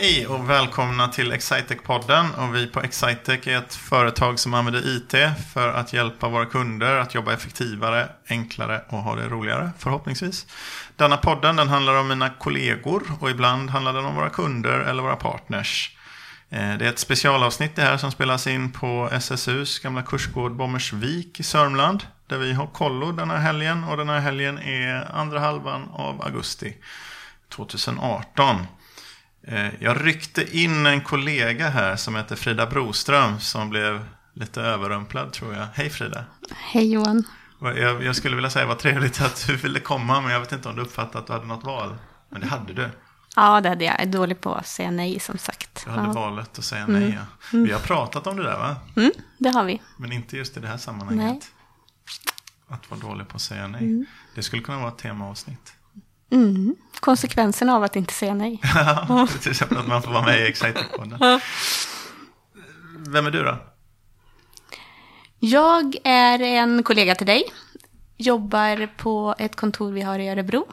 Hej och välkomna till Excitec-podden. Och vi på Excitec är ett företag som använder IT för att hjälpa våra kunder att jobba effektivare, enklare och ha det roligare, förhoppningsvis. Denna podden den handlar om mina kollegor och ibland handlar den om våra kunder eller våra partners. Eh, det är ett specialavsnitt det här som spelas in på SSUs gamla kursgård Bommersvik i Sörmland. Där vi har kollo den här helgen och den här helgen är andra halvan av augusti 2018. Eh, jag ryckte in en kollega här som heter Frida Broström som blev lite överrumplad tror jag. Hej Frida! Hej Johan! Jag, jag skulle vilja säga vad trevligt att du ville komma men jag vet inte om du uppfattade att du hade något val. Men det hade du. Ja, det hade jag. Jag är dålig på att säga nej som sagt. Du hade ja. valet att säga nej ja. Mm. Vi har pratat om det där va? Mm, det har vi. Men inte just i det här sammanhanget. Nej. Att vara dålig på att säga nej. Mm. Det skulle kunna vara ett temaavsnitt. Mm. Konsekvenserna av att inte säga nej. Ja, till exempel att man får vara med i Exciter-podden. Vem är du då? Jag är en kollega till dig. Jobbar på ett kontor vi har i Örebro.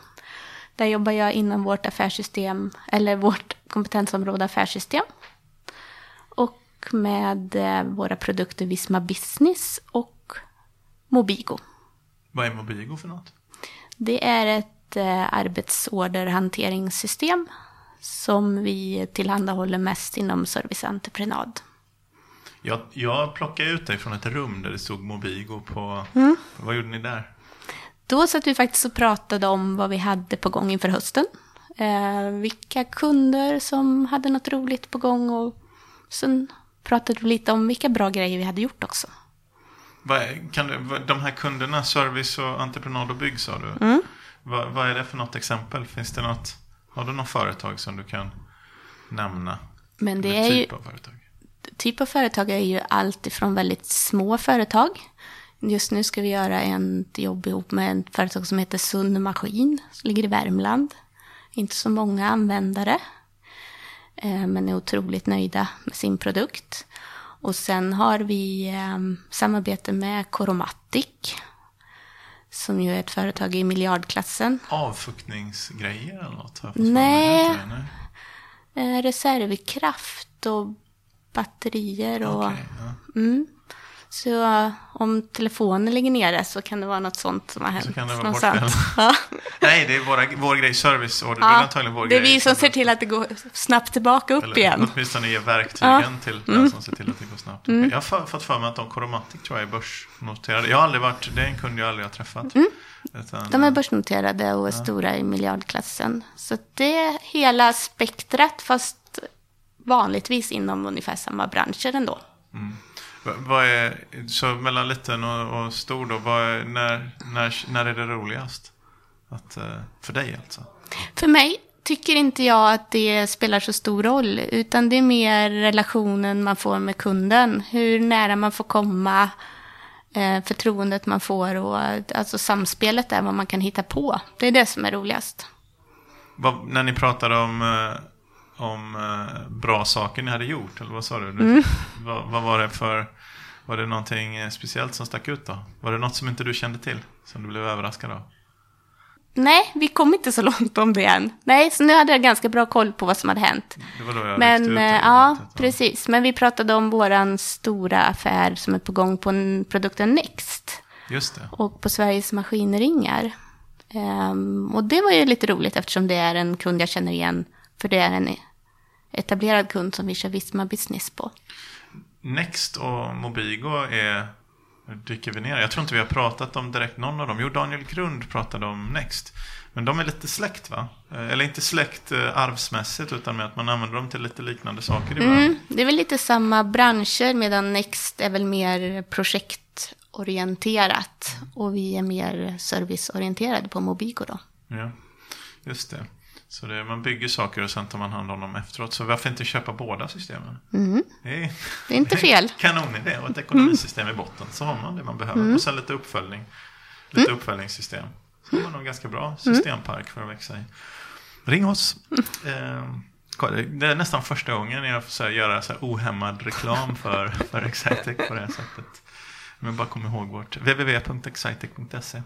Där jobbar jag inom vårt affärssystem, eller vårt kompetensområde affärssystem. Och med eh, våra produkter Visma Business och Mobigo. Vad är Mobigo för något? Det är ett eh, arbetsorderhanteringssystem som vi tillhandahåller mest inom serviceentreprenad. Jag, jag plockade ut dig från ett rum där det stod Mobigo på... Mm. Vad gjorde ni där? Då satt vi faktiskt och pratade om vad vi hade på gång inför hösten. Eh, vilka kunder som hade något roligt på gång och sen pratade vi lite om vilka bra grejer vi hade gjort också. Kan du, de här kunderna, service och entreprenad och bygg sa du. Mm. Vad, vad är det för något exempel? Finns det något, har du något företag som du kan nämna? Men det Eller är ju, typ av företag? typ av företag är ju allt ifrån väldigt små företag. Just nu ska vi göra ett jobb ihop med ett företag som heter Sund Maskin, som ligger i Värmland. Inte så många användare, eh, men är otroligt nöjda med sin produkt. Och sen har vi eh, samarbete med Coromatic, som ju är ett företag i miljardklassen. Avfuktningsgrejer eller något? Nej. Det? Nej. Eh, reservkraft och batterier och... Okej, ja. Mm. Så eh, om telefonen ligger nere så kan det vara något sånt som har hänt. kan det vara bortfällt. Ja. Nej, det är våra, vår grej, serviceorder. det är Ja, antagligen vår det är grej. vi som ser till att det går snabbt tillbaka upp Eller igen. åtminstone ger verktygen Ja. till den som ser till att det går snabbt. Mm. Jag har för- fått för mig att de Coromatic tror jag är börsnoterade. Jag har aldrig varit, det är en kund jag aldrig har träffat. Utan, Mm. De är börsnoterade och är stora i miljardklassen. Så det är hela spektrat, fast vanligtvis inom ungefär samma branscher ändå. Va- Vad är, så mellan liten och, och stor då, är, när, när, när är det roligast? Att, eh, för dig alltså? För mig tycker inte jag att det spelar så stor roll, utan det är mer relationen man får med kunden. Hur nära man får komma, eh, förtroendet man får och alltså samspelet där, vad man kan hitta på. Det är det som är roligast. Vad, när ni pratade om, eh, om eh, bra saker ni hade gjort, eller vad sa du? Mm. Vad, vad var det för, var det någonting eh, speciellt som stack ut då? Var det något som inte du kände till? Som du blev överraskad av? Nej, vi kom inte så långt om det än. Nej, så nu hade jag ganska bra koll på vad som hade hänt. Det var då jag Men ut det ja, precis. Men vi pratade om våran stora affär som är på gång på en produkten Next. Just det. och på Sveriges Maskinringar. Ehm, och det var ju lite roligt eftersom det är en kund jag känner igen. För det är en etablerad kund som vi kör Visma Business på. Next och Mobigo är... Nu dyker vi ner. Jag tror inte vi har pratat om direkt någon av dem. Jo, Daniel Grund pratade om Next. Men de är lite släkt va? Eh, Eller inte släkt eh, arvsmässigt utan med att man använder dem till lite liknande saker ibland. Mm, det är väl lite samma branscher medan Next är väl mer projektorienterat. Och vi är mer serviceorienterade på Mobigo då. Ja, just det. Så det, man bygger saker och sen tar man hand om dem efteråt. Så varför inte köpa båda systemen? Mm, Det är, det är inte fel. kanonidé. Och ett ekonomisystem i botten. Så har man det man behöver. Mm. Och sen lite uppföljning. Lite uppföljningssystem. Så har man en ganska bra systempark för att växa i. Ring oss. Eh, det är nästan första gången jag får så här, göra så här ohämmad reklam för, för Excitec på det här sättet. Men bara kom ihåg vårt www.excitec.se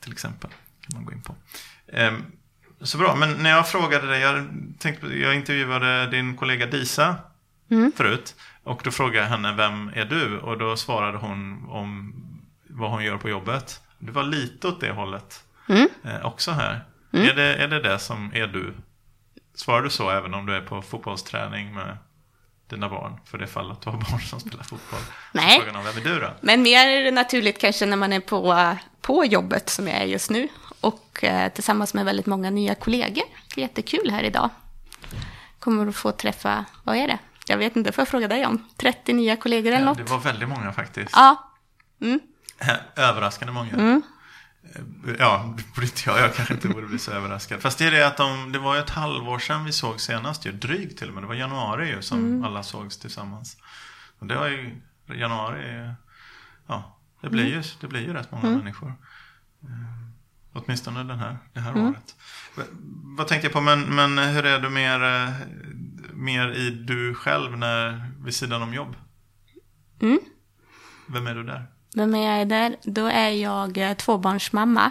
till exempel. kan man gå in på. Ehm, Så bra, men när jag frågade dig, jag, tänkte, jag intervjuade din kollega Disa Mm. förut. Och då frågade jag henne, vem är du? Och då svarade hon om vad hon gör på jobbet. Det var lite åt det hållet Mm. eh, också här. Är, det, är det det som är du? Svarar du så även om du är på fotbollsträning med dina barn? För det fall att du har barn som spelar fotboll. Nej. Om vem är du då? Men mer naturligt kanske när man är på, på jobbet som jag är just nu. Och eh, tillsammans med väldigt många nya kollegor. Jättekul här idag. Kommer att få träffa, vad är det? Jag vet inte, får jag fråga dig om? 30 nya kollegor eller Ja, något? det var väldigt många faktiskt. Ja. Mm. Överraskande många. Mm. Eh, Ja, borde inte jag. Jag kanske inte borde bli så överraskad. Fast det är det att de, det var ju ett halvår sedan vi såg senast ju. Drygt till och med. Det var januari ju som Mm. alla sågs tillsammans. Och det var ju, januari, ja, det blir ju, det blir ju rätt många Mm. människor. Åtminstone den här, det här Mm. året. Vad tänkte jag på, men, men hur är du mer, eh, mer i du själv när, vid sidan om jobb? Mm. Vem är du där? Vem är jag där? Då är jag eh, tvåbarnsmamma.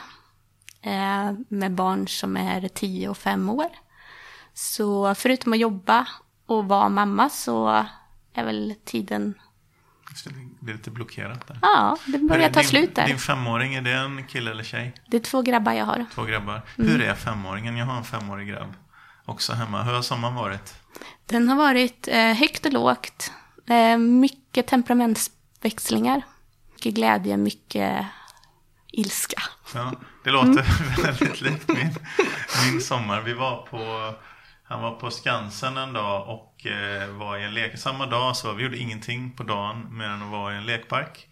Eh, med barn som är 10 och 5 år. Så förutom att jobba och vara mamma så är väl tiden... Det, är lite blockerat där. Ja, det börjar ta din, slut där. Din femåring, är det en kille eller tjej? Det är två grabbar jag har. Två grabbar. Mm. Hur är femåringen? Jag har en femårig grabb. Också hemma. Hur har sommaren varit? Den har varit eh, högt och lågt. Eh, mycket temperamentsväxlingar. Mycket glädje, mycket ilska. Ja, det låter väldigt likt min, min sommar. Vi var på, han var på Skansen en dag och eh, var i en lek. Samma dag så vi gjorde ingenting på dagen mer än att vara i en lekpark.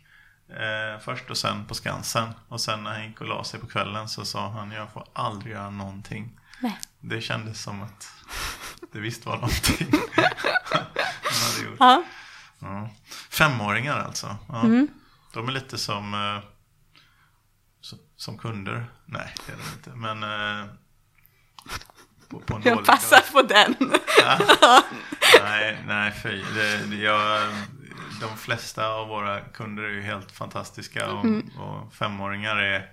Eh, först och sen på Skansen. Och sen när han gick och la sig på kvällen så sa han jag får aldrig göra någonting. Nej. Det kändes som att det visst var någonting han hade gjort. Ja. Ja. Femåringar alltså. Ja. Mm. De är lite som, eh, som, som kunder. Nej, det är de inte. Men eh, på, på Jag passar på den. dag. Nej, nej fy. Det, det, jag, de flesta av våra kunder är ju helt fantastiska och, Mm. och femåringar är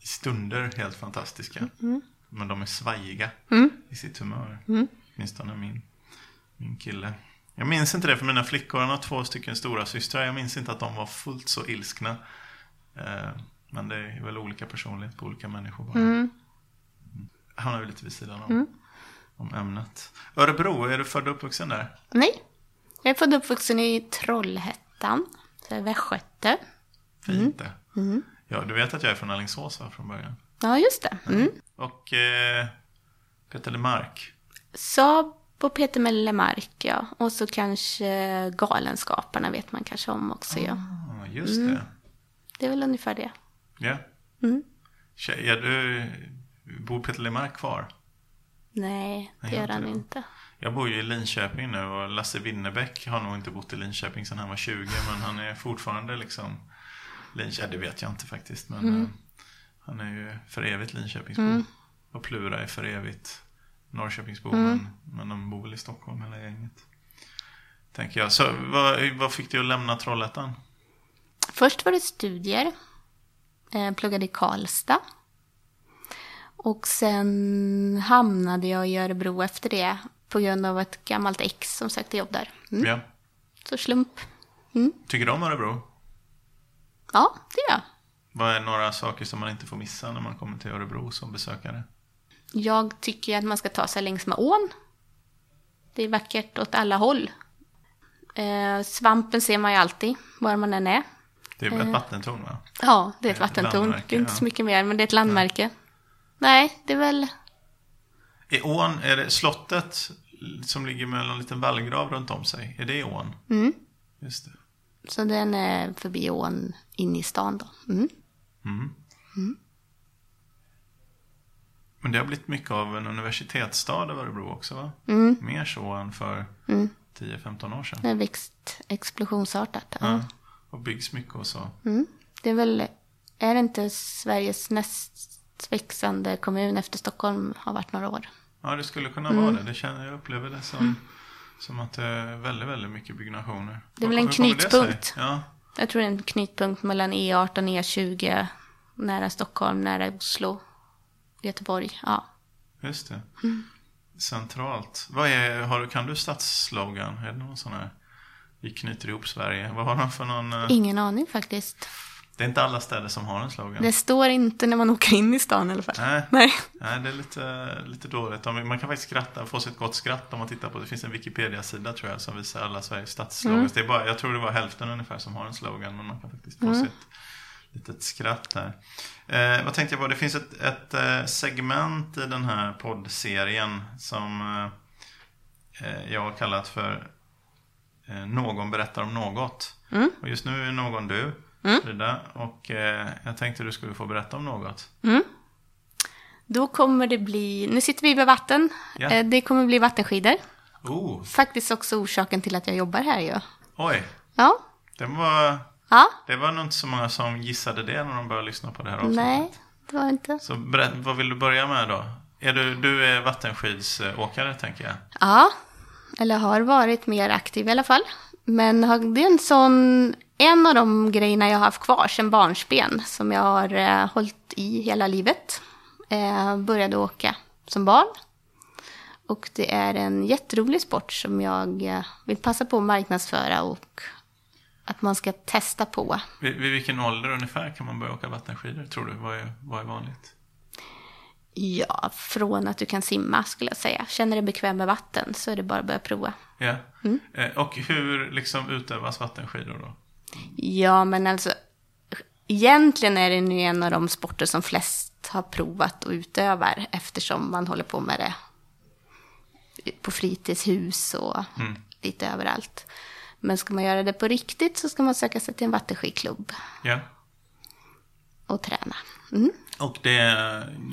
i stunder helt fantastiska. Men de är svajiga Mm. i sitt humör. Mm. Åtminstone min, min kille. Jag minns inte det för mina flickor, han har två stycken stora systrar. Jag minns inte att de var fullt så ilskna. Eh, men det är väl olika personlighet på olika människor bara. Mm. Hamnar vi lite vid sidan om, om ämnet. Örebro, är du född och uppvuxen där? Nej. Jag är född och uppvuxen i Trollhättan. Västgöte. Fint det. Mm. Ja, du vet att jag är från Alingsås från början. Ja, just det. Mm. Och eh, Peter Lemark. Saab och Peter Mellemark, ja. Och så kanske Galenskaparna vet man kanske om också, ja. Ah, just det. Det är väl ungefär det. Ja. Mm. Tjej, är du, bor Peter Lemark kvar? Nej, det gör han inte. Jag bor ju i Linköping nu och Lasse Winnerbäck har nog inte bott i Linköping sedan han var 20 men han är fortfarande liksom Linköping, det vet jag inte faktiskt men Mm. eh, han är ju för evigt Linköpingsbo. Och Plura är för evigt Norrköpingsbo Mm. men, men de bor väl i Stockholm hela gänget. Tänker jag. Så vad, vad fick du att lämna Trollhättan? Först var det studier. Jag pluggade i Karlstad. Och sen hamnade jag i Örebro efter det på grund av ett gammalt ex som sökte jobb där. Mm. Ja. Så slump. Tycker du om Örebro? Ja, det gör jag. Vad är några saker som man inte får missa när man kommer till Örebro som besökare? Jag tycker att man ska ta sig längs med ån. Det är vackert åt alla håll. Eh, svampen ser man ju alltid, var man än är. Det är ett vattentorn va? Ja, det är ett Eh, vattentorn. Det är inte ja. så mycket mer, men det är ett landmärke. Nej, det är väl... I ån, är det slottet som ligger med en liten vallgrav runt om sig? Är det i ån? Mm. Just det. Så den är förbi ån in i stan då. Mm. Mm. Men det har blivit mycket av en universitetsstad av Örebro också va? Mm. Mer så än för Mm. 10-15 år sedan. Det har växt explosionsartat. Ja. Ja. Och byggs mycket och så. Mm. Det är väl... Är det inte Sveriges näst växande kommun efter Stockholm har varit några år? Ja, det skulle kunna Mm. vara det. det känner, jag upplever det som, som att det är väldigt, väldigt mycket byggnationer. Det är väl en knytpunkt. Ja, Jag tror det är en knytpunkt mellan E18 och E20, nära Stockholm, nära Oslo. Göteborg. Ja. Just det. Centralt. Vad är, har, du- kan du stadsslogan? Är det någon sån här? Vi knyter ihop Sverige. Vad har de för någon? eh, Ingen aning faktiskt. Det är inte alla städer som har en slogan. Det står inte när man åker in i stan i alla fall. Nej, Nej. nej, det är lite, lite dåligt. Man kan faktiskt skratta, få sig ett gott skratt om man tittar på det. finns en Wikipedia-sida tror jag som visar alla Sveriges. Det är bara, jag tror det var hälften ungefär som har en slogan, men man kan faktiskt få sig ett litet skratt där. Eh, vad tänkte jag på? Det finns ett, ett eh, segment i den här poddserien som eh, eh, jag har kallat för eh, Någon berättar om något. Och just nu är någon du, Frida. Och eh, jag tänkte du skulle få berätta om något. Då kommer det bli, nu sitter vi vid vatten. Ja. Eh, Det kommer bli vattenskidor. Oh, Faktiskt också orsaken till att jag jobbar här ju. oj. Ja. Den var, Ja. det var nog inte så många som gissade det när de började lyssna på det här avsnittet. Nej, det var det inte. Så berätt, vad vill du börja med då? Är du, du är vattenskidsåkare tänker jag. Ja, eller har varit mer aktiv i alla fall. Men det är en sån, en av de grejerna jag har haft kvar sedan barnsben som jag har eh, hållit i hela livet. Eh, började åka som barn. Och det är en jätterolig sport som jag eh, vill passa på att marknadsföra och att man ska testa på. Vid, vid vilken ålder ungefär kan man börja åka vattenskidor tror du? Vad är, vad är vanligt? Ja, från att du kan simma skulle jag säga. Känner dig bekväm med vatten så är det bara att börja prova. Ja. Mm. Eh, och hur liksom utövas vattenskidor då? Ja, men alltså egentligen är det nu en av de sporter som flest har provat och utövar eftersom man håller på med det på fritidshus och lite överallt. Men ska man göra det på riktigt så ska man söka sig till en vattenskidklubb Ja. och träna. Mm. Och det,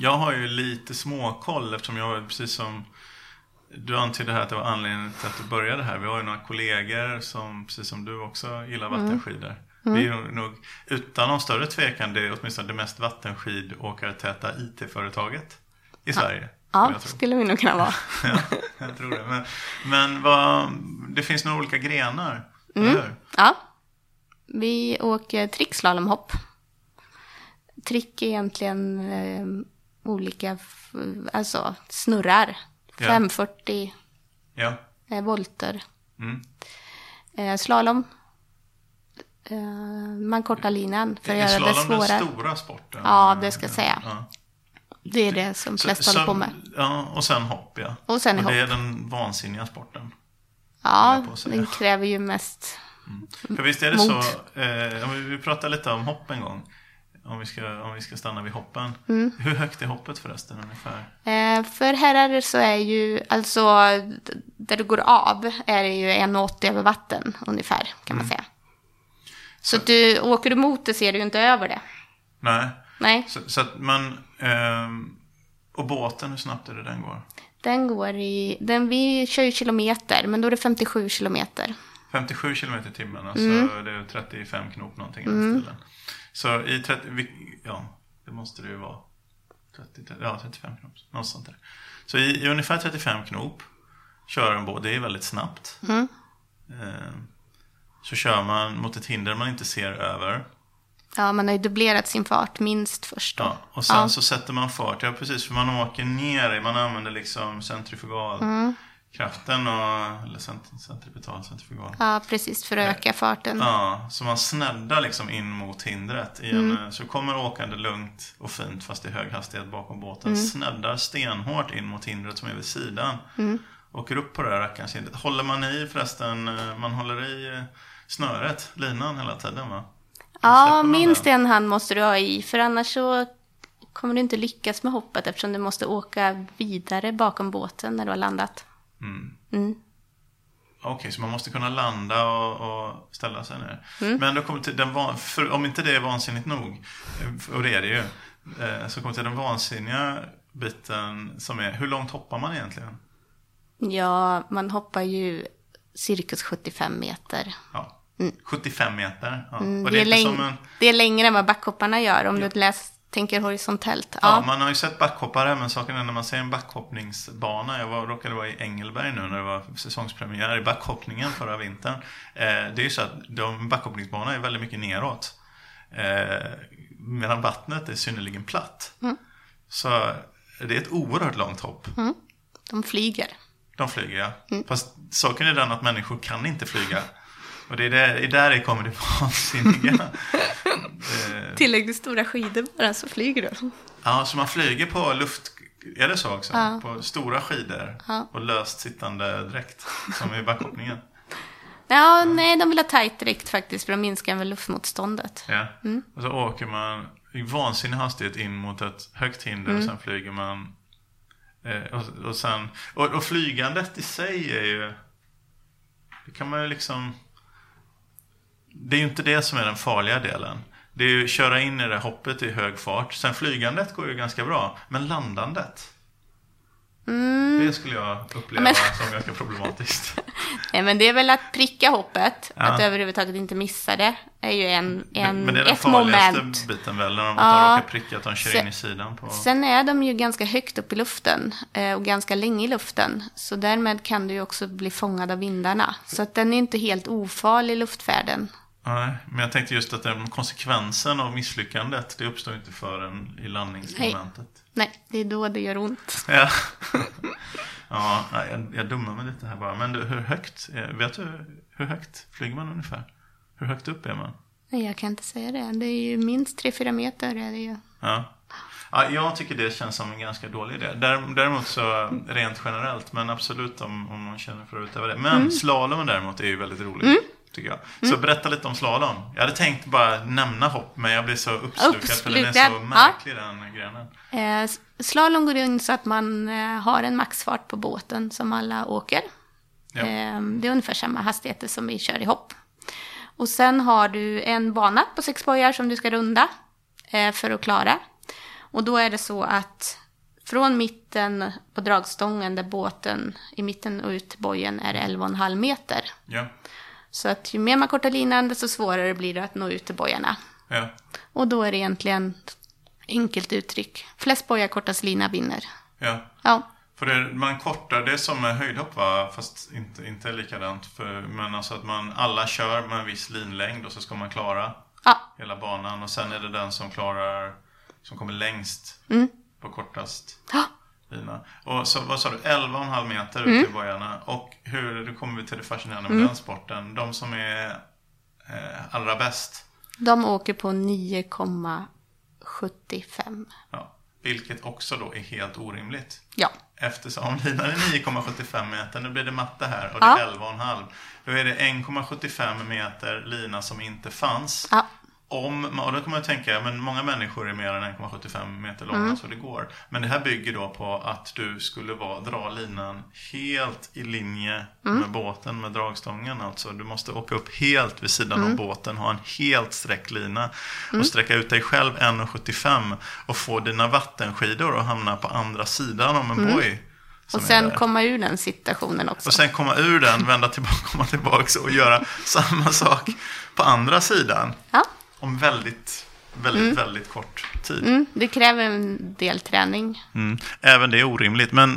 jag har ju lite småkoll eftersom jag precis som du antydde här att det var anledningen till att du började här. Vi har ju några kollegor som, precis som du också, gillar vattenskidor. Vi är nog- utan någon större tvekan, det är åtminstone det mest vattenskidåkartäta IT-företaget i Sverige. Ja, tro. skulle vi nog kunna vara. ja, jag tror det. Men, men vad, det finns några olika grenar, eller hur? Ja. Vi åker trickslalomhopp. Trick är egentligen eh, olika, alltså snurrar. Ja. 540 Ja. eh, volter. Mm. Eh, slalom. Eh, man kortar linan för att är göra det slalom den svårare. stora sporten? Ja, det ska jag säga. Ja. Det är det som flest Så- håller på med. Ja, och sen hopp ja. Och sen och det är hopp. den vansinniga sporten. Ja, den kräver ju mest. För visst är det Mot. så, eh, vi pratade lite om hopp en gång. Om vi ska, om vi ska stanna vid hoppen. Mm. Hur högt är hoppet förresten ungefär? Eh, för herrar så är ju, alltså där du går av är det ju 1,80 över vatten ungefär kan Mm. man säga. Så att du, åker du mot det ser du ju inte över det. Nej. Nej, Så, så att man... ehm, och båten, hur snabbt är det den går? den går i, den, vi kör ju kilometer men då är det 57 kilometer. 57 km i timmen, alltså Mm. det är 35 knop någonting i den stilen. Så i 30, vi- ja, det måste det ju vara. 30, ja, 35 knop, något sånt där. Så i, i ungefär 35 knop kör en båt, det är väldigt snabbt. Mm. Eh, så kör man mot ett hinder man inte ser över. Ja, man har ju dubblerat sin fart minst först då. Ja, och sen Ja. så sätter man fart. Ja, precis. För man åker ner man använder liksom centrifugalkraften och, eller cent, centripetal, centrifugal. Ja, precis, för att öka farten. Ja, så man sneddar liksom in mot hindret. I Mm. en, eh, Så kommer åkande lugnt och fint fast i hög hastighet bakom båten. Mm. Sneddar stenhårt in mot hindret som är vid sidan. Mm. Åker upp på det där rackarns hindret. Håller man i förresten, eh, man håller i eh, snöret, linan hela tiden va? Ja, minst en hand måste du ha i, för annars så kommer du inte lyckas med hoppet eftersom du måste åka vidare bakom båten när du har landat. Mm. Mm. Okej, så man måste kunna landa och, och ställa sig ner. Mm. Men då kommer till den van, för om inte det är vansinnigt nog, eh, och det är det ju, eh, så kommer till den vansinniga biten som är, hur långt hoppar man egentligen? Ja, man hoppar ju cirkus 75 meter. Ja. 75 meter. Ja. Mm, det, är läng- som en, det är längre än vad backhopparna gör om du läs- tänker horisontellt. ja. Ja. man har ju sett backhoppare, men saken är när man ser en backhoppningsbana. Jag var, råkade vara i Engelberg nu när det var säsongspremiär i backhoppningen förra vintern. Eh, det är ju så att de backhoppningsbanorna är väldigt mycket neråt. Eh, medan vattnet är synnerligen platt. Så det är ett oerhört långt hopp. De flyger. De flyger, ja. Mm. Fast saken är den att människor kan inte flyga. Och det är där, det är där det kommer det vansinniga. Eh, Tillräckligt stora skidor bara så flyger du. ja, så man flyger på luft... Är det så också? Ja. På stora skidor Ja. och löst sittande dräkt. Som i backhoppningen. Ja, nej, de vill ha tajt direkt faktiskt för att minska väl luftmotståndet. Ja. Mm. Och så åker man i vansinnig hastighet in mot ett högt hinder Mm. och sen flyger man. Eh, och, och, sen, och, och flygandet i sig är ju... Det kan man ju liksom... Det är ju inte det som är den farliga delen. Det är ju att köra in i det hoppet i hög fart. Sen flygandet går ju ganska bra. Men landandet. Det skulle jag uppleva Mm. Men- som ganska problematiskt. Nej, men det är väl att pricka hoppet, Ja. att överhuvudtaget inte missa det, är ju en, en, men det är den farligaste moment. biten väl? När de Ja. råkar pricka att de kör Sen- in i sidan på... Sen är de ju ganska högt upp i luften eh, och ganska länge i luften. Så därmed kan du ju också bli fångad av vindarna. Så att den är inte helt ofarlig, luftfärden. Nej, men jag tänkte just att den konsekvensen av misslyckandet, det uppstår inte förrän i landningsmomentet. Nej, det är då det gör ont. Ja, ja nej, jag, jag dummar mig lite här bara. Men du, hur högt, eh, vet du hur högt flyger man ungefär? Hur högt upp är man? Nej, jag kan inte säga det. Det är ju minst 3-4 meter. Är det ju. Ja. Ja, jag tycker det känns som en ganska dålig idé. Där- Däremot så rent generellt, men absolut om, om man känner för att utöva det. Men Mm. slalomen däremot är ju väldigt rolig. Tycker jag. Så berätta lite om slalom. Jag hade tänkt bara nämna hopp, men jag blir så uppslukad för den är så Uppslukad, ja. märklig den grenen. Eh, slalom går in så att man eh, har en maxfart på båten som alla åker. Ja. Eh, det är ungefär samma hastigheter som vi kör i hopp. Och sen har du en bana på sex bojar som du ska runda eh, för att klara. Och då är det så att från mitten på dragstången där båten i mitten och ut till bojen är det 11,5 meter. Ja. Så att ju mer man kortar linan desto svårare blir det att nå ut till bojarna. Ja. Och då är det egentligen enkelt uttryck. Flest bojar kortast lina vinner. Ja. Ja, För det, man kortar det som är höjdhopp va? Fast inte, inte likadant. För, men alltså att man alla kör med en viss linlängd och så ska man klara ja, hela banan. Och sen är det den som klarar, som kommer längst på kortast ja. Lina. Och så, vad sa du, 11,5 meter ut till bojarna. Och hur, kommer vi till det fascinerande med den sporten. De som är eh, allra bäst. De åker på 9,75. Ja, vilket också då är helt orimligt. Ja, Eftersom linan är 9,75 meter, nu blir det matte här, och det Ja. är 11,5. Då är det 1,75 meter lina som inte fanns. ja, Om, och då kan man tänka, men många människor är mer än 1,75 meter långa Mm. så det går. Men det här bygger då på att du skulle vara, dra linan helt i linje Mm. med båten, med dragstången alltså. Du måste åka upp helt vid sidan Mm. av båten, ha en helt sträckt lina och sträcka ut dig själv 1,75 och få dina vattenskidor att hamna på andra sidan om en boj. Mm. och är sen komma ur den situationen också. Och sen komma ur den, vända tillbaka, komma tillbaka och göra samma sak på andra sidan. Ja, Om väldigt, väldigt, väldigt kort tid. mm, det kräver en del träning. Mm. Även det är orimligt, men...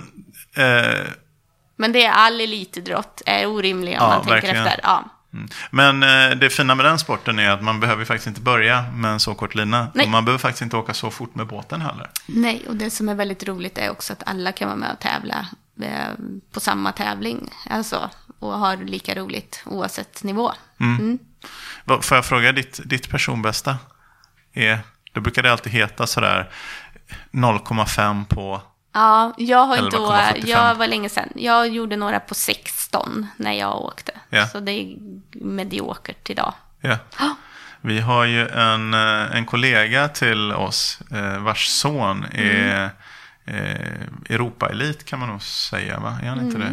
Eh, Men det är all elitidrott är orimlig om Ja, man tänker verkligen. efter. Ja. mm. Men eh, det fina med den sporten är att man behöver faktiskt inte börja med en så kort lina. Nej. Och man behöver faktiskt inte åka så fort med båten heller. Nej, och det som är väldigt roligt är också att alla kan vara med och tävla eh, på samma tävling. Alltså, och har lika roligt oavsett nivå. Vad- Får jag fråga ditt, ditt personbästa? Är, då brukar det alltid heta sådär 0,5 på... Ja, jag har inte 11,45. Jag var länge sedan. Jag gjorde några på 16 när jag åkte. Ja. Så det är mediokert idag. Ja. Vi har ju en, eh, en kollega till oss eh, vars son är eh, Europaelit kan man nog säga, va? Är han inte det?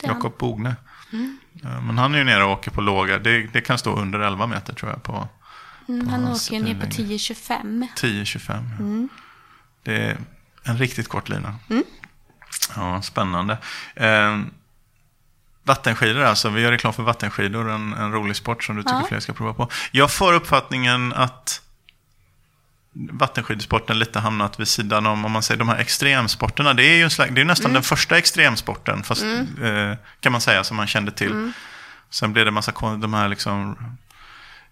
det. Jakob Bogne. Ja, Men han är ju nere och åker på låga, det, det kan stå under 11 meter tror jag på Mm, han hans åker ju ner på längd. 10-25. 10-25. Det är en riktigt kort lina. Ja, spännande. Eh, vattenskidor alltså, vi gör reklam för vattenskidor, en, en rolig sport som du tycker Ja. fler ska prova på. Jag får uppfattningen att vattenskidsporten lite hamnat vid sidan om, om man säger de här extremsporterna. Det är ju slags, det är nästan den första extremsporten, fast, eh, kan man säga, som man kände till. Sen blev det massa de här liksom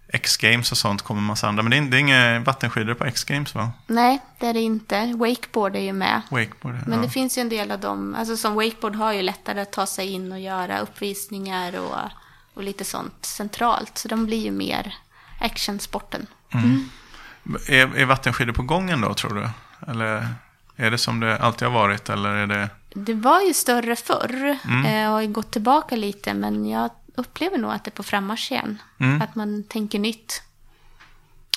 X-games och sånt kommer massa andra. Men det är, det är inga vattenskidor på X-games va? Nej, det är det inte. Wakeboard är ju med. Wakeboard. Men ja. det finns ju en del av dem, alltså som wakeboard har ju lättare att ta sig in och göra uppvisningar och, och lite sånt centralt. Så de blir ju mer actionsporten. Är, är vattenskidor på gången då tror du? Eller är det som det alltid har varit? Eller är det... Det var ju större förr eh, och har ju gått tillbaka lite men jag upplever nog att det är på frammarsch igen. Att man tänker nytt.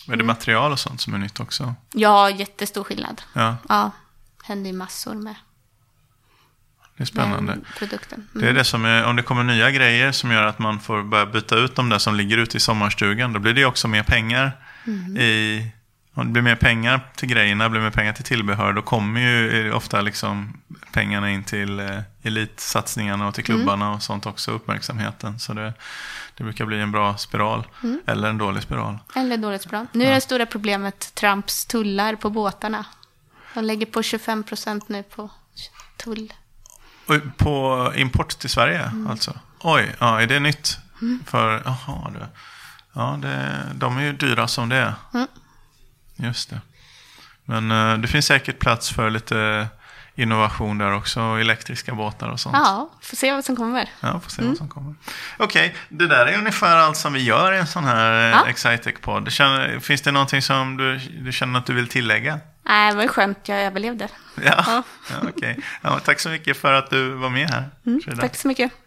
Är det material och sånt som är nytt också? Ja, jättestor skillnad. Ja, Ja, händer ju massor med det är spännande. produkten. Mm. Det är det som är, om det kommer nya grejer som gör att man får börja byta ut de där som ligger ute i sommarstugan, då blir det också mer pengar i... Om det blir mer pengar till grejerna, blir mer pengar till tillbehör, då kommer ju ofta liksom pengarna in till eh, elitsatsningarna och till klubbarna och sånt också, uppmärksamheten. Så det, det brukar bli en bra spiral, eller en dålig spiral. Eller dåligt bra. Nu är det stora problemet Trumps tullar på båtarna. De lägger på 25 procent nu på tull. Och på import till Sverige alltså? Oj, ja, är det nytt? För, jaha du. Ja, det, de är ju dyra som det är. Mm. Just det. Men eh, det finns säkert plats för lite innovation där också. Elektriska båtar och sånt. Ja, får se vad som kommer. Ja, får se vad som kommer. Okej, det där är ungefär allt som vi gör i en sån här Ja. ja. Excitec-podd. Finns det någonting som du, du känner att du vill tillägga? Nej, det var skönt jag överlevde. Ja, ja. okej. Ja, tack så mycket för att du var med här. Frida. Tack så mycket.